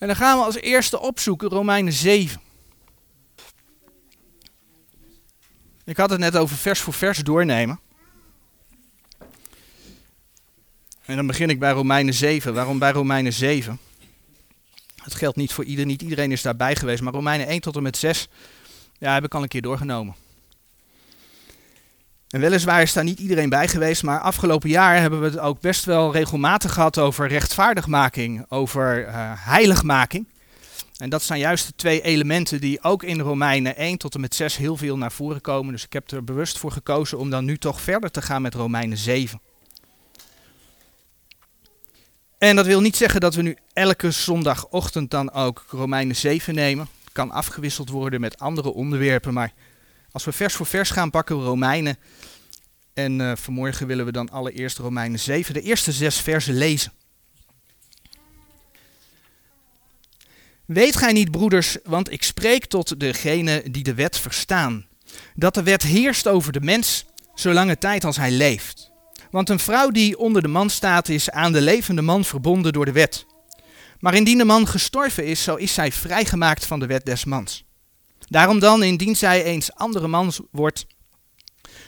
En dan gaan we als eerste opzoeken Romeinen 7. Ik had het net over vers voor vers doornemen. En dan begin ik bij Romeinen 7. Waarom bij Romeinen 7? Het geldt niet voor ieder, niet iedereen is daarbij geweest, maar Romeinen 1 tot en met 6 ja, heb ik al een keer doorgenomen. En weliswaar is daar niet iedereen bij geweest, maar afgelopen jaar hebben we het ook best wel regelmatig gehad over rechtvaardigmaking, over uh, heiligmaking. En dat zijn juist de twee elementen die ook in Romeinen 1 tot en met 6 heel veel naar voren komen. Dus ik heb er bewust voor gekozen om dan nu toch verder te gaan met Romeinen 7. En dat wil niet zeggen dat we nu elke zondagochtend dan ook Romeinen 7 nemen. Het kan afgewisseld worden met andere onderwerpen, maar als we vers voor vers gaan pakken we Romeinen. En uh, vanmorgen willen we dan allereerst Romeinen 7, de eerste zes versen lezen. Weet gij niet, broeders, want ik spreek tot degenen die de wet verstaan, dat de wet heerst over de mens zolange tijd als hij leeft. Want een vrouw die onder de man staat is aan de levende man verbonden door de wet. Maar indien de man gestorven is, zo is zij vrijgemaakt van de wet des mans. Daarom dan, indien zij eens andere man wordt,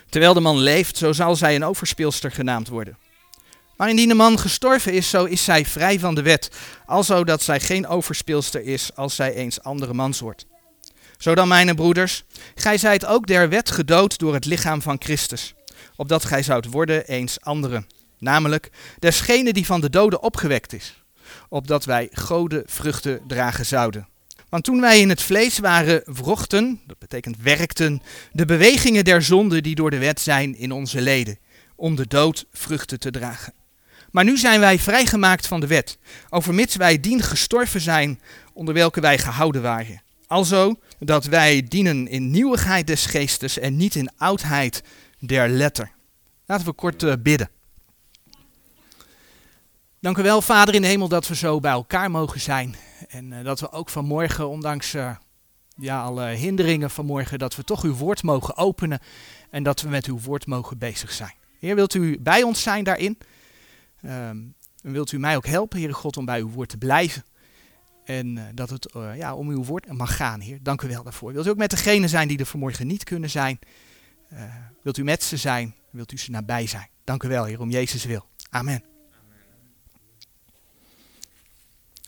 terwijl de man leeft, zo zal zij een overspeelster genaamd worden. Maar indien de man gestorven is, zo is zij vrij van de wet, alzo dat zij geen overspeelster is als zij eens andere mans wordt. Zo dan, mijn broeders, gij zijt ook der wet gedood door het lichaam van Christus, opdat gij zoudt worden eens andere, namelijk desgene die van de doden opgewekt is, opdat wij gode vruchten dragen zouden. Want toen wij in het vlees waren, wrochten, dat betekent werkten, de bewegingen der zonde die door de wet zijn in onze leden, om de dood vruchten te dragen. Maar nu zijn wij vrijgemaakt van de wet, overmits wij dien gestorven zijn, onder welke wij gehouden waren. Alzo dat wij dienen in nieuwigheid des geestes en niet in oudheid der letter. Laten we kort uh, bidden. Dank u wel, Vader in de hemel, dat we zo bij elkaar mogen zijn. En uh, dat we ook vanmorgen, ondanks uh, ja, alle hinderingen vanmorgen, dat we toch uw woord mogen openen en dat we met uw woord mogen bezig zijn. Heer, wilt u bij ons zijn daarin? Um, wilt u mij ook helpen, Heere God, om bij uw woord te blijven? En uh, dat het ja, om uw woord mag gaan, Heer. Dank u wel daarvoor. Wilt u ook met degenen zijn die er vanmorgen niet kunnen zijn? Wilt u met ze zijn? Wilt u ze nabij zijn? Dank u wel, Heer, om Jezus wil. Amen.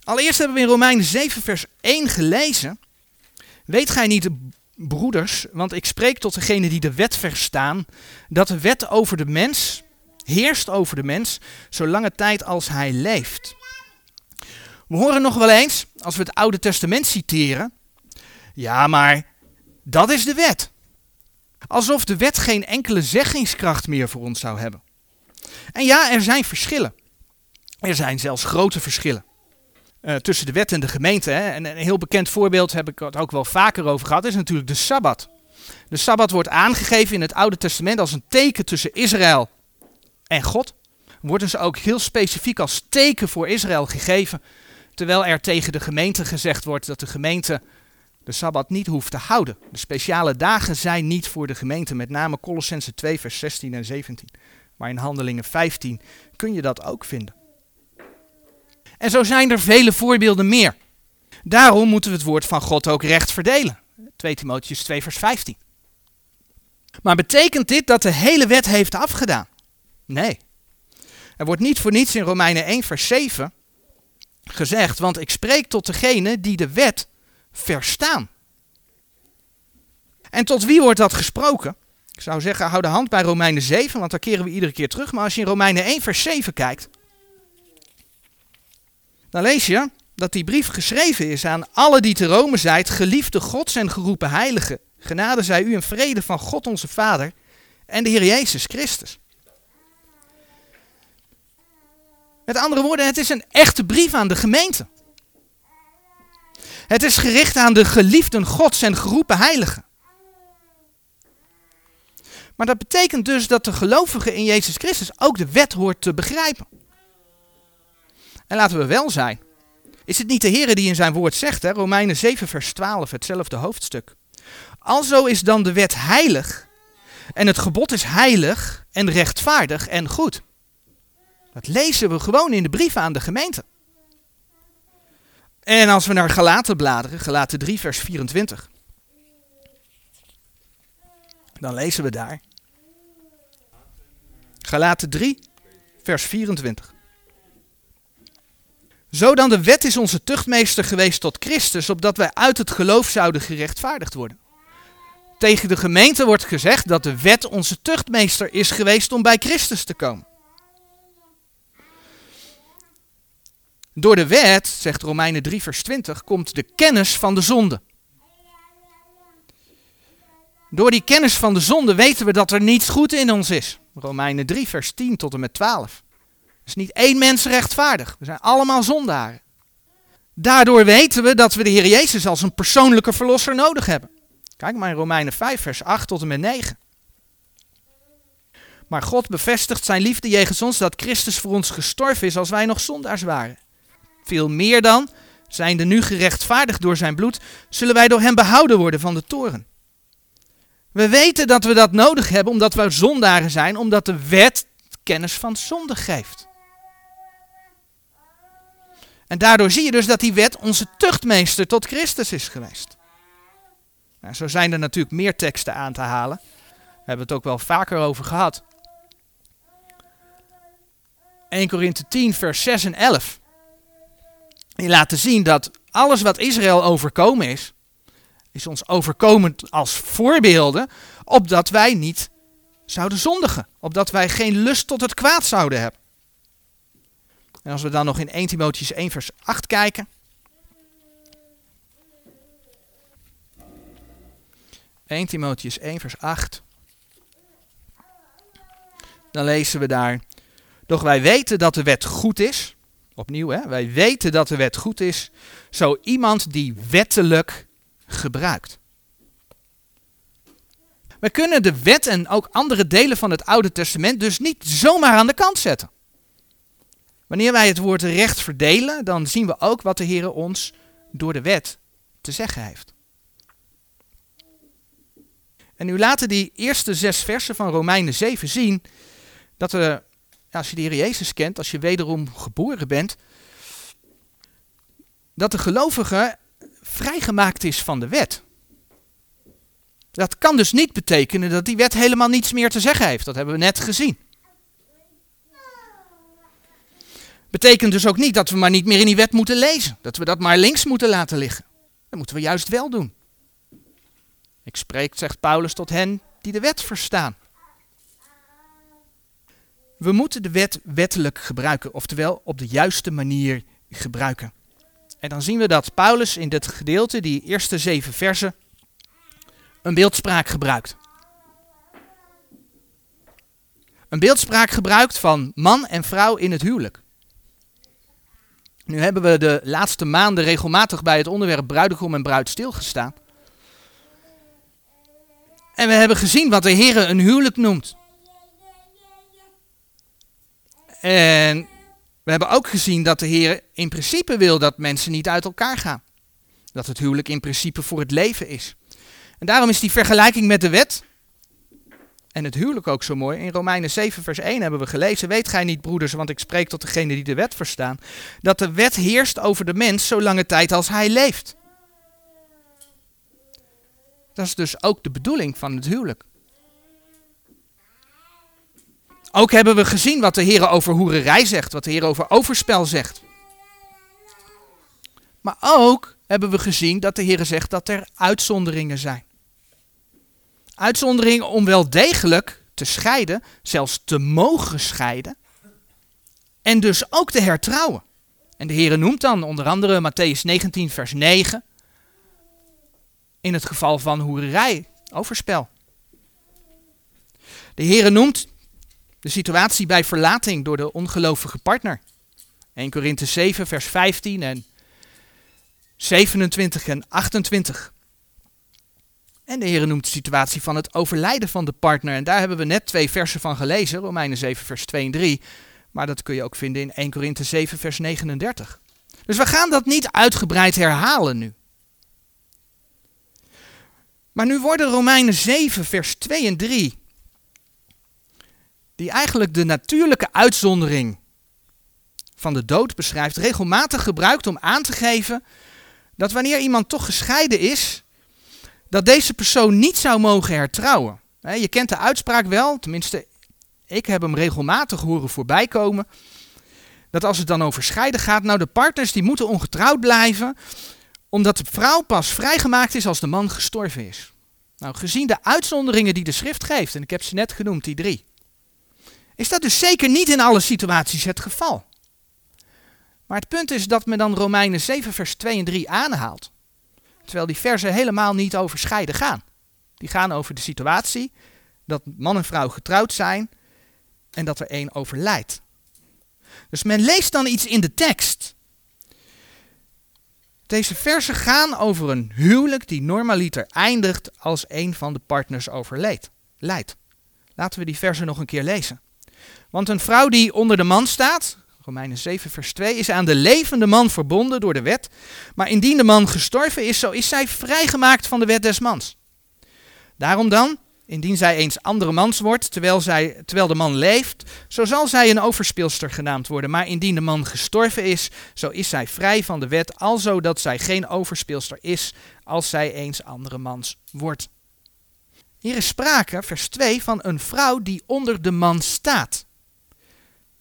Allereerst hebben we in Romeinen 7, vers 1 gelezen. Weet gij niet, broeders, want ik spreek tot degenen die de wet verstaan, dat de wet over de mens heerst over de mens zolange tijd als hij leeft. We horen nog wel eens, als we het Oude Testament citeren, ja, maar dat is de wet. Alsof de wet geen enkele zeggingskracht meer voor ons zou hebben. En ja, er zijn verschillen. Er zijn zelfs grote verschillen. Uh, tussen de wet en de gemeente. Hè. En een heel bekend voorbeeld, heb ik het ook wel vaker over gehad, is natuurlijk de Sabbat. De Sabbat wordt aangegeven in het Oude Testament als een teken tussen Israël en God. Worden ze ook heel specifiek als teken voor Israël gegeven. Terwijl er tegen de gemeente gezegd wordt dat de gemeente de Sabbat niet hoeft te houden. De speciale dagen zijn niet voor de gemeente, met name Colossense 2, vers 16 en 17. Maar in Handelingen 15 kun je dat ook vinden. En zo zijn er vele voorbeelden meer. Daarom moeten we het woord van God ook recht verdelen. 2 Timotheus 2, vers 15. Maar betekent dit dat de hele wet heeft afgedaan? Nee. Er wordt niet voor niets in Romeinen 1, vers 7 gezegd, want ik spreek tot degene die de wet verstaan. En tot wie wordt dat gesproken? Ik zou zeggen, hou de hand bij Romeinen 7, want daar keren we iedere keer terug. Maar als je in Romeinen 1, vers 7 kijkt, dan lees je dat die brief geschreven is aan alle die te Rome zijt, geliefde Gods en geroepen heiligen. Genade zij u en vrede van God onze Vader en de Heer Jezus Christus. Met andere woorden, het is een echte brief aan de gemeente. Het is gericht aan de geliefden Gods en geroepen heiligen. Maar dat betekent dus dat de gelovige in Jezus Christus ook de wet hoort te begrijpen. En laten we wel zijn. Is het niet de Heer die in zijn woord zegt, hè? Romeinen 7 vers 12, hetzelfde hoofdstuk. Alzo is dan de wet heilig en het gebod is heilig en rechtvaardig en goed. Dat lezen we gewoon in de brieven aan de gemeente. En als we naar Galaten bladeren, Galaten 3, vers 24, dan lezen we daar. Galaten 3, vers 24. Zo dan de wet is onze tuchtmeester geweest tot Christus, opdat wij uit het geloof zouden gerechtvaardigd worden. Tegen de gemeente wordt gezegd dat de wet onze tuchtmeester is geweest om bij Christus te komen. Door de wet, zegt Romeinen 3, vers 20, komt de kennis van de zonde. Door die kennis van de zonde weten we dat er niets goed in ons is. Romeinen 3, vers 10 tot en met 12. Er is niet één mens rechtvaardig. We zijn allemaal zondaren. Daardoor weten we dat we de Heer Jezus als een persoonlijke verlosser nodig hebben. Kijk maar in Romeinen 5, vers 8 tot en met 9. Maar God bevestigt zijn liefde jegens ons dat Christus voor ons gestorven is als wij nog zondaars waren. Veel meer dan, zijnde nu gerechtvaardigd door zijn bloed, zullen wij door hem behouden worden van de toren. We weten dat we dat nodig hebben omdat we zondaren zijn, omdat de wet kennis van zonde geeft. En daardoor zie je dus dat die wet onze tuchtmeester tot Christus is geweest. Nou, zo zijn er natuurlijk meer teksten aan te halen. We hebben het ook wel vaker over gehad. 1 Korinthe 10, vers 6 en 11. Die laten zien dat alles wat Israël overkomen is, is ons overkomen als voorbeelden, opdat wij niet zouden zondigen. Opdat wij geen lust tot het kwaad zouden hebben. En als we dan nog in 1 Timotheus 1 vers 8 kijken. 1 Timotheus 1 vers 8. Dan lezen we daar. Doch wij weten dat de wet goed is. Opnieuw, hè? wij weten dat de wet goed is. Zo iemand die wettelijk gebruikt. We kunnen de wet en ook andere delen van het Oude Testament dus niet zomaar aan de kant zetten. Wanneer wij het woord recht verdelen, dan zien we ook wat de Heer ons door de wet te zeggen heeft. En nu laten die eerste zes versen van Romeinen 7 zien dat er, als je de Heer Jezus kent, als je wederom geboren bent, dat de gelovige vrijgemaakt is van de wet. Dat kan dus niet betekenen dat die wet helemaal niets meer te zeggen heeft. Dat hebben we net gezien. Betekent dus ook niet dat we maar niet meer in die wet moeten lezen. Dat we dat maar links moeten laten liggen. Dat moeten we juist wel doen. Ik spreek, zegt Paulus, tot hen die de wet verstaan. We moeten de wet wettelijk gebruiken, oftewel op de juiste manier gebruiken. En dan zien we dat Paulus in dit gedeelte, die eerste zeven versen, een beeldspraak gebruikt. Een beeldspraak gebruikt van man en vrouw in het huwelijk. Nu hebben we de laatste maanden regelmatig bij het onderwerp bruidegom en bruid stilgestaan. En we hebben gezien wat de Heer een huwelijk noemt. En we hebben ook gezien dat de Heer in principe wil dat mensen niet uit elkaar gaan. Dat het huwelijk in principe voor het leven is. En daarom is die vergelijking met de wet en het huwelijk ook zo mooi. In Romeinen 7, vers 1 hebben we gelezen: Weet gij niet, broeders, want ik spreek tot degenen die de wet verstaan, dat de wet heerst over de mens zolange tijd als hij leeft. Dat is dus ook de bedoeling van het huwelijk. Ook hebben we gezien wat de Heer over hoererij zegt, wat de Heer over overspel zegt. Maar ook hebben we gezien dat de Heer zegt dat er uitzonderingen zijn. Uitzonderingen om wel degelijk te scheiden, zelfs te mogen scheiden. En dus ook te hertrouwen. En de Heer noemt dan onder andere Matthäus 19, vers 9. In het geval van hoererij, overspel. De Heer noemt de situatie bij verlating door de ongelovige partner. 1 Korinthe 7, vers 15 en 27 en 28. En de Heer noemt de situatie van het overlijden van de partner. En daar hebben we net twee versen van gelezen, Romeinen 7, vers 2 en 3. Maar dat kun je ook vinden in 1 Korinthe 7, vers 39. Dus we gaan dat niet uitgebreid herhalen nu. Maar nu worden Romeinen 7, vers 2 en 3 die eigenlijk de natuurlijke uitzondering van de dood beschrijft, regelmatig gebruikt om aan te geven dat wanneer iemand toch gescheiden is, dat deze persoon niet zou mogen hertrouwen. Je kent de uitspraak wel, tenminste, ik heb hem regelmatig horen voorbij komen. Dat als het dan over scheiden gaat, nou de partners die moeten ongetrouwd blijven, omdat de vrouw pas vrijgemaakt is als de man gestorven is. Nou, gezien de uitzonderingen die de schrift geeft, en ik heb ze net genoemd, die drie, is dat dus zeker niet in alle situaties het geval. Maar het punt is dat men dan Romeinen 7, vers 2 en 3 aanhaalt. Terwijl die versen helemaal niet over scheiden gaan. Die gaan over de situatie dat man en vrouw getrouwd zijn en dat er één overlijdt. Dus men leest dan iets in de tekst. Deze versen gaan over een huwelijk die normaliter eindigt als een van de partners overleed. Leidt. Laten we die versen nog een keer lezen. Want een vrouw die onder de man staat, Romeinen 7, vers 2, is aan de levende man verbonden door de wet. Maar indien de man gestorven is, zo is zij vrijgemaakt van de wet des mans. Daarom dan, indien zij eens andere mans wordt, terwijl, zij, terwijl de man leeft, zo zal zij een overspeelster genaamd worden. Maar indien de man gestorven is, zo is zij vrij van de wet, alzo dat zij geen overspeelster is, als zij eens andere mans wordt. Hier is sprake, vers 2, van een vrouw die onder de man staat.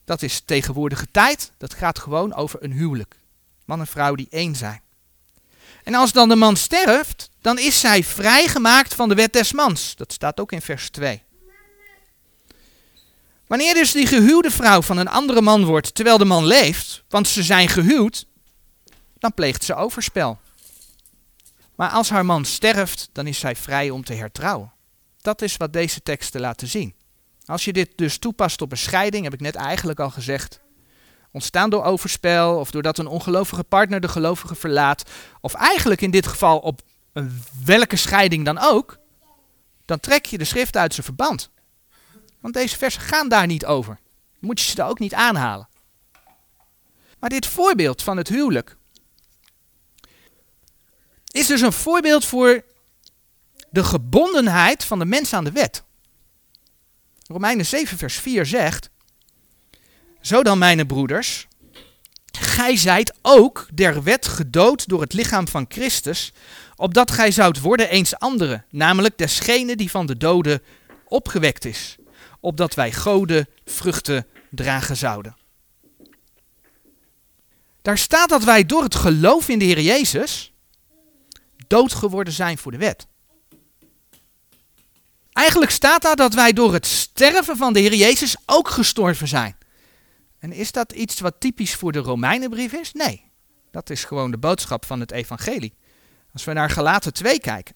Dat is tegenwoordige tijd. Dat gaat gewoon over een huwelijk. Man en vrouw die één zijn. En als dan de man sterft, dan is zij vrijgemaakt van de wet des mans. Dat staat ook in vers 2. Wanneer dus die gehuwde vrouw van een andere man wordt terwijl de man leeft, want ze zijn gehuwd, dan pleegt ze overspel. Maar als haar man sterft, dan is zij vrij om te hertrouwen. Dat is wat deze teksten laten zien. Als je dit dus toepast op een scheiding, heb ik net eigenlijk al gezegd, ontstaan door overspel of doordat een ongelovige partner de gelovige verlaat, of eigenlijk in dit geval op welke scheiding dan ook, dan trek je de schrift uit zijn verband. Want deze versen gaan daar niet over. Moet je ze daar ook niet aanhalen. Maar dit voorbeeld van het huwelijk is dus een voorbeeld voor de gebondenheid van de mens aan de wet. Romeinen 7, vers 4 zegt: Zo dan, mijn broeders, gij zijt ook der wet gedood door het lichaam van Christus, opdat gij zoudt worden eens andere, namelijk desgene die van de doden opgewekt is, opdat wij goden vruchten dragen zouden. Daar staat dat wij door het geloof in de Heer Jezus dood geworden zijn voor de wet. Eigenlijk staat daar dat wij door het sterven van de Heer Jezus ook gestorven zijn. En is dat iets wat typisch voor de Romeinenbrief is? Nee, dat is gewoon de boodschap van het evangelie. Als we naar Galaten 2 kijken.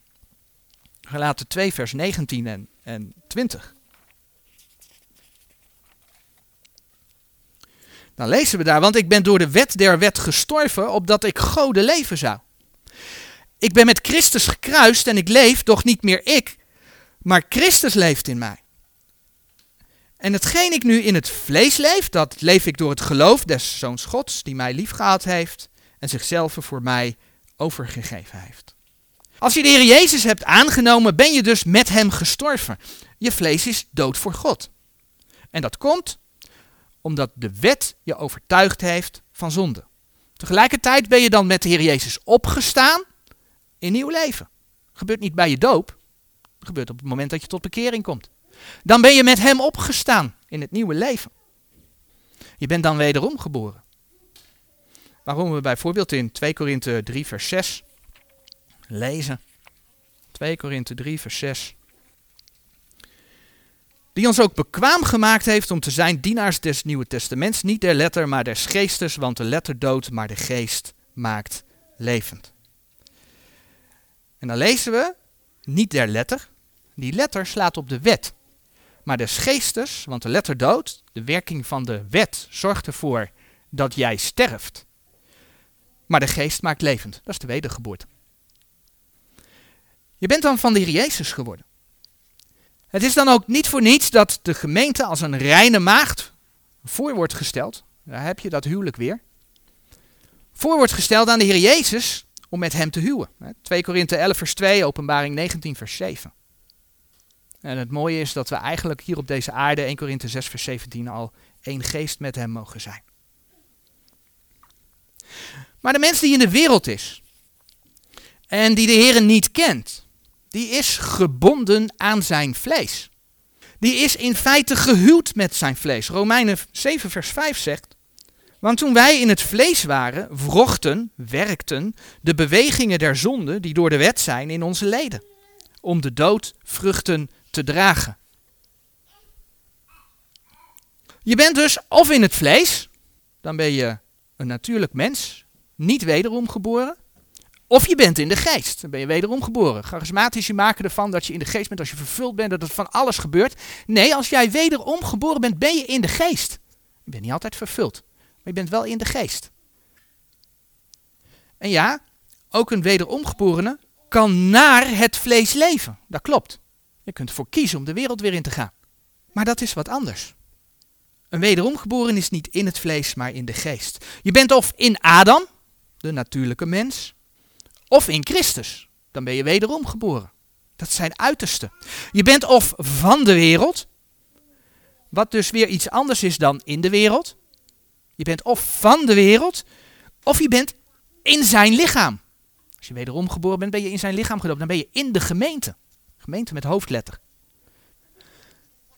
Galaten 2 vers 19 en, en 20. Dan lezen we daar, want ik ben door de wet der wet gestorven, opdat ik Gode leven zou. Ik ben met Christus gekruist en ik leef, doch niet meer ik, maar Christus leeft in mij. En hetgeen ik nu in het vlees leef, dat leef ik door het geloof des Zoons Gods, die mij liefgehad heeft en zichzelf voor mij overgegeven heeft. Als je de Heer Jezus hebt aangenomen, ben je dus met Hem gestorven. Je vlees is dood voor God. En dat komt omdat de wet je overtuigd heeft van zonde. Tegelijkertijd ben je dan met de Heer Jezus opgestaan in nieuw leven. gebeurt niet bij je doop, gebeurt op het moment dat je tot bekering komt. Dan ben je met hem opgestaan in het nieuwe leven. Je bent dan wederom geboren. Waarom we bijvoorbeeld in 2 Korinthe 3 vers 6 lezen. 2 Korinthe 3 vers 6. Die ons ook bekwaam gemaakt heeft om te zijn dienaars des Nieuwe Testaments, niet der letter, maar des geestes, want de letter doodt, maar de geest maakt levend. En dan lezen we, niet der letter, die letter slaat op de wet. Maar des geestes, want de letter dood, de werking van de wet zorgt ervoor dat jij sterft. Maar de geest maakt levend. Dat is de wedergeboorte. Je bent dan van de Heer Jezus geworden. Het is dan ook niet voor niets dat de gemeente als een reine maagd voor wordt gesteld. Daar heb je dat huwelijk weer. Voor wordt gesteld aan de Heer Jezus om met hem te huwen. 2 Korinthe 11 vers 2, openbaring 19 vers 7. En het mooie is dat we eigenlijk hier op deze aarde, 1 Korinthe 6 vers 17, al één geest met hem mogen zijn. Maar de mens die in de wereld is en die de Heer niet kent, die is gebonden aan zijn vlees. Die is in feite gehuwd met zijn vlees. Romeinen 7 vers 5 zegt, want toen wij in het vlees waren, wrochten, werkten de bewegingen der zonde die door de wet zijn in onze leden, om de dood vruchten te dragen. Je bent dus of in het vlees, dan ben je een natuurlijk mens, niet wederom geboren. Of je bent in de geest, dan ben je wederom geboren. Charismatici maken ervan dat je in de geest bent als je vervuld bent, dat er van alles gebeurt. Nee, als jij wederom geboren bent, ben je in de geest. Je bent niet altijd vervuld, maar je bent wel in de geest. En ja, ook een wederomgeborene kan naar het vlees leven. Dat klopt. Je kunt ervoor kiezen om de wereld weer in te gaan. Maar dat is wat anders. Een wederomgeboren is niet in het vlees, maar in de geest. Je bent of in Adam, de natuurlijke mens, of in Christus. Dan ben je wederom geboren. Dat zijn uitersten. Je bent of van de wereld, wat dus weer iets anders is dan in de wereld. Je bent of van de wereld, of je bent in zijn lichaam. Als je wederom geboren bent, ben je in zijn lichaam gedoopt. Dan ben je in de gemeente. Gemeente met hoofdletter.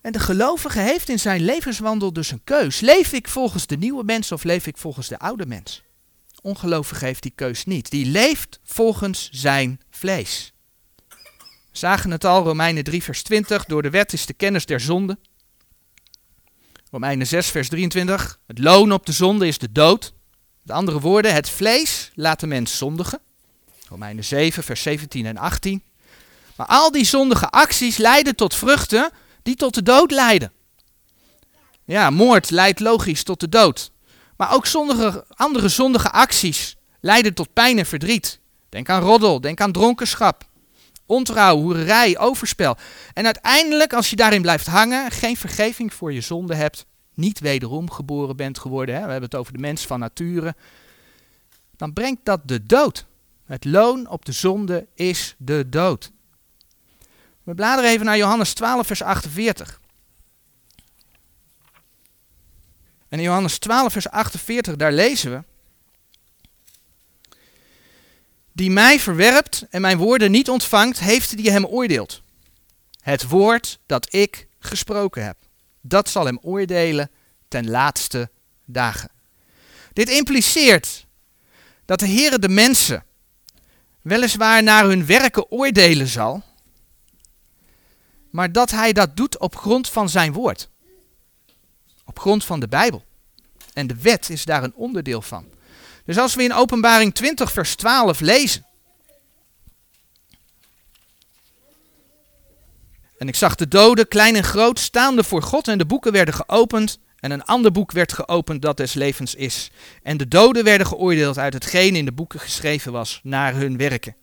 En de gelovige heeft in zijn levenswandel dus een keus. Leef ik volgens de nieuwe mens of leef ik volgens de oude mens? Ongelovige heeft die keus niet. Die leeft volgens zijn vlees. We zagen het al, Romeinen 3 vers 20. Door de wet is de kennis der zonde. Romeinen 6 vers 23. Het loon op de zonde is de dood. Met andere woorden, het vlees laat de mens zondigen. Romeinen 7 vers 17 en 18. Maar al die zondige acties leiden tot vruchten die tot de dood leiden. Ja, moord leidt logisch tot de dood. Maar ook andere zondige acties leiden tot pijn en verdriet. Denk aan roddel, denk aan dronkenschap, ontrouw, hoererij, overspel. En uiteindelijk, als je daarin blijft hangen, geen vergeving voor je zonde hebt, niet wederom geboren bent geworden, hè, we hebben het over de mens van nature, dan brengt dat de dood. Het loon op de zonde is de dood. We bladeren even naar Johannes 12, vers 48. En in Johannes 12, vers 48, daar lezen we. Die mij verwerpt en mijn woorden niet ontvangt, heeft die hem oordeelt. Het woord dat ik gesproken heb, dat zal hem oordelen ten laatste dagen. Dit impliceert dat de Heere de mensen weliswaar naar hun werken oordelen zal, maar dat hij dat doet op grond van zijn woord. Op grond van de Bijbel. En de wet is daar een onderdeel van. Dus als we in Openbaring 20, vers 12 lezen. En ik zag de doden, klein en groot, staande voor God en de boeken werden geopend. En een ander boek werd geopend dat des levens is. En de doden werden geoordeeld uit hetgeen in de boeken geschreven was, naar hun werken.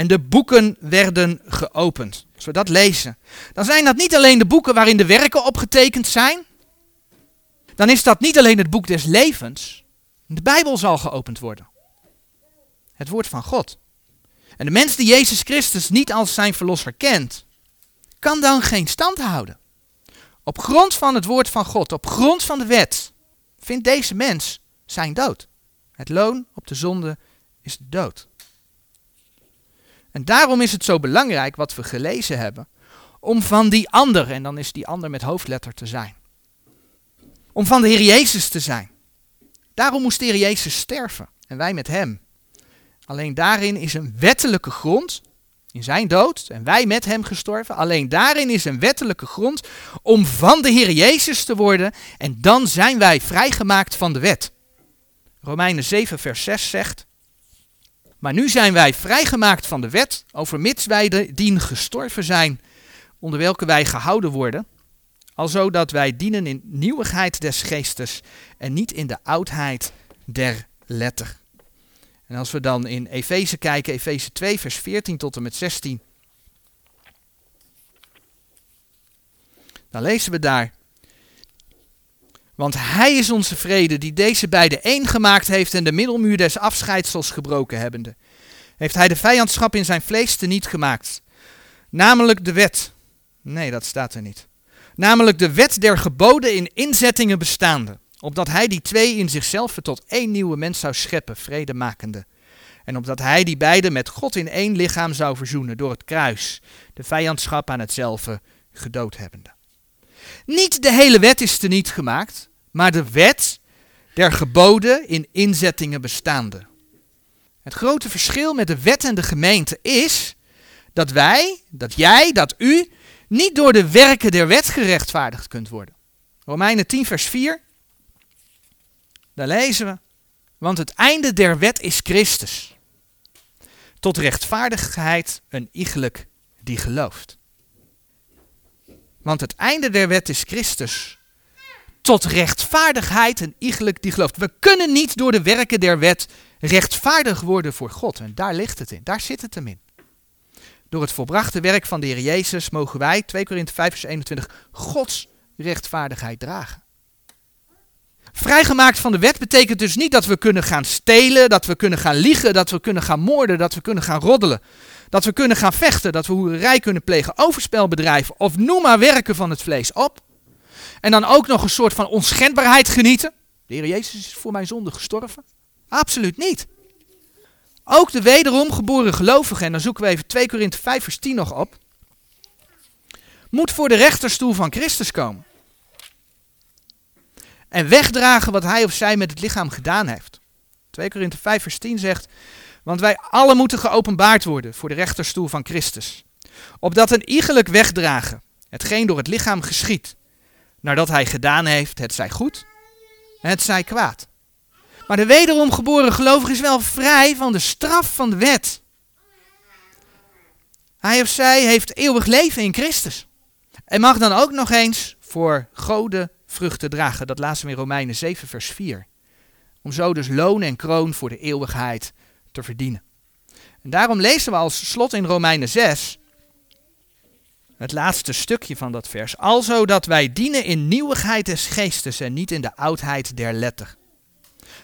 En de boeken werden geopend. Als we dat lezen, dan zijn dat niet alleen de boeken waarin de werken opgetekend zijn. Dan is dat niet alleen het boek des levens. De Bijbel zal geopend worden. Het woord van God. En de mens die Jezus Christus niet als zijn verlosser kent, kan dan geen stand houden. Op grond van het woord van God, op grond van de wet, vindt deze mens zijn dood. Het loon op de zonde is de dood. En daarom is het zo belangrijk wat we gelezen hebben, om van die ander, en dan is die ander met hoofdletter te zijn. Om van de Heer Jezus te zijn. Daarom moest de Heer Jezus sterven en wij met hem. Alleen daarin is een wettelijke grond, in zijn dood en wij met hem gestorven. Alleen daarin is een wettelijke grond om van de Heer Jezus te worden en dan zijn wij vrijgemaakt van de wet. Romeinen 7 vers 6 zegt, maar nu zijn wij vrijgemaakt van de wet, overmits wij de dien gestorven zijn, onder welke wij gehouden worden, alzo dat wij dienen in nieuwigheid des geestes en niet in de oudheid der letter. En als we dan in Efeze kijken, Efeze 2, vers 14 tot en met 16, dan lezen we daar. Want hij is onze vrede, die deze beide één gemaakt heeft en de middelmuur des afscheidsels gebroken hebbende. Heeft hij de vijandschap in zijn vlees teniet gemaakt. Namelijk de wet. Nee, dat staat er niet. Namelijk de wet der geboden in inzettingen bestaande. opdat hij die twee in zichzelf tot één nieuwe mens zou scheppen, vredemakende. En opdat hij die beiden met God in één lichaam zou verzoenen door het kruis, de vijandschap aan hetzelfde gedood hebbende. Niet de hele wet is teniet gemaakt, maar de wet der geboden in inzettingen bestaande. Het grote verschil met de wet en de gemeente is dat wij, dat jij, dat u niet door de werken der wet gerechtvaardigd kunt worden. Romeinen 10, vers 4. Daar lezen we. Want het einde der wet is Christus. Tot rechtvaardigheid een iegelijk die gelooft. Want het einde der wet is Christus. Tot rechtvaardigheid een iegelijk die gelooft. We kunnen niet door de werken der wet rechtvaardig worden voor God. En daar ligt het in. Daar zit het hem in. Door het volbrachte werk van de Heer Jezus mogen wij, 2 Korinthe 5 vers 21, Gods rechtvaardigheid dragen. Vrijgemaakt van de wet betekent dus niet dat we kunnen gaan stelen, dat we kunnen gaan liegen, dat we kunnen gaan moorden, dat we kunnen gaan roddelen. Dat we kunnen gaan vechten, dat we hoererij kunnen plegen, overspel bedrijven of noem maar werken van het vlees op. En dan ook nog een soort van onschendbaarheid genieten. De Heer Jezus is voor mijn zonde gestorven. Absoluut niet. Ook de wederom geboren gelovige, en dan zoeken we even 2 Korinthe 5 vers 10 nog op, moet voor de rechterstoel van Christus komen. En wegdragen wat hij of zij met het lichaam gedaan heeft. 2 Korinthe 5 vers 10 zegt, want wij alle moeten geopenbaard worden voor de rechterstoel van Christus. Opdat een iegelijk wegdragen, hetgeen door het lichaam geschiet, nadat hij gedaan heeft, het zij goed, het zij kwaad. Maar de wederom geboren gelovige is wel vrij van de straf van de wet. Hij of zij heeft eeuwig leven in Christus. En mag dan ook nog eens voor goden vruchten dragen. Dat laten we in Romeinen 7, vers 4. Om zo dus loon en kroon voor de eeuwigheid te verdienen. En daarom lezen we als slot in Romeinen 6, het laatste stukje van dat vers. Alzo dat wij dienen in nieuwigheid des geestes en niet in de oudheid der letter.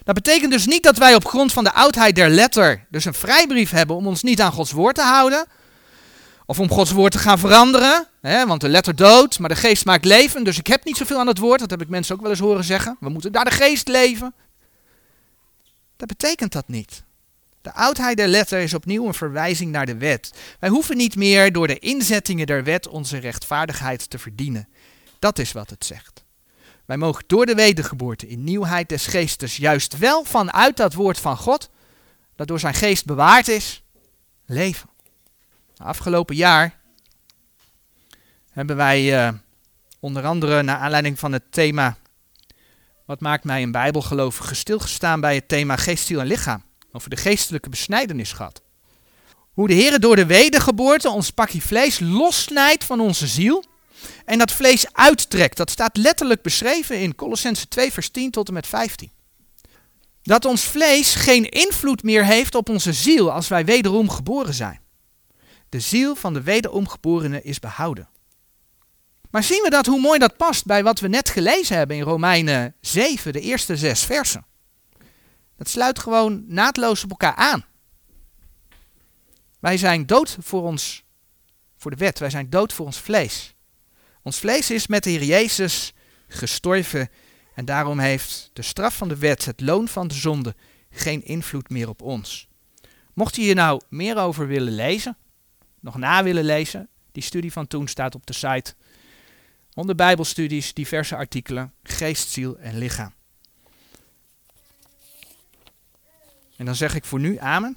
Dat betekent dus niet dat wij op grond van de oudheid der letter dus een vrijbrief hebben om ons niet aan Gods woord te houden. Of om Gods woord te gaan veranderen. Hè, want de letter dood, maar de geest maakt leven. Dus ik heb niet zoveel aan het woord. Dat heb ik mensen ook wel eens horen zeggen. We moeten naar de geest leven. Dat betekent dat niet. De oudheid der letter is opnieuw een verwijzing naar de wet. Wij hoeven niet meer door de inzettingen der wet onze rechtvaardigheid te verdienen. Dat is wat het zegt. Wij mogen door de wedergeboorte in nieuwheid des geestes juist wel vanuit dat woord van God, dat door zijn geest bewaard is, leven. Afgelopen jaar hebben wij uh, onder andere naar aanleiding van het thema Wat maakt mij een bijbelgelovige stilgestaan bij het thema geest, ziel en lichaam. Over de geestelijke besnijdenis gehad. Hoe de Heer door de wedergeboorte ons pakje vlees lossnijdt van onze ziel en dat vlees uittrekt. Dat staat letterlijk beschreven in Colossense 2 vers 10 tot en met 15. Dat ons vlees geen invloed meer heeft op onze ziel als wij wederom geboren zijn. De ziel van de wederomgeborene is behouden. Maar zien we dat hoe mooi dat past bij wat we net gelezen hebben in Romeinen 7, de eerste zes versen. Dat sluit gewoon naadloos op elkaar aan. Wij zijn dood voor ons, voor de wet. Wij zijn dood voor ons vlees. Ons vlees is met de Heer Jezus gestorven en daarom heeft de straf van de wet, het loon van de zonde, geen invloed meer op ons. Mocht je hier nou meer over willen lezen, nog na willen lezen, die studie van toen staat op de site. Onder Bijbelstudies, diverse artikelen, geest, ziel en lichaam. En dan zeg ik voor nu amen.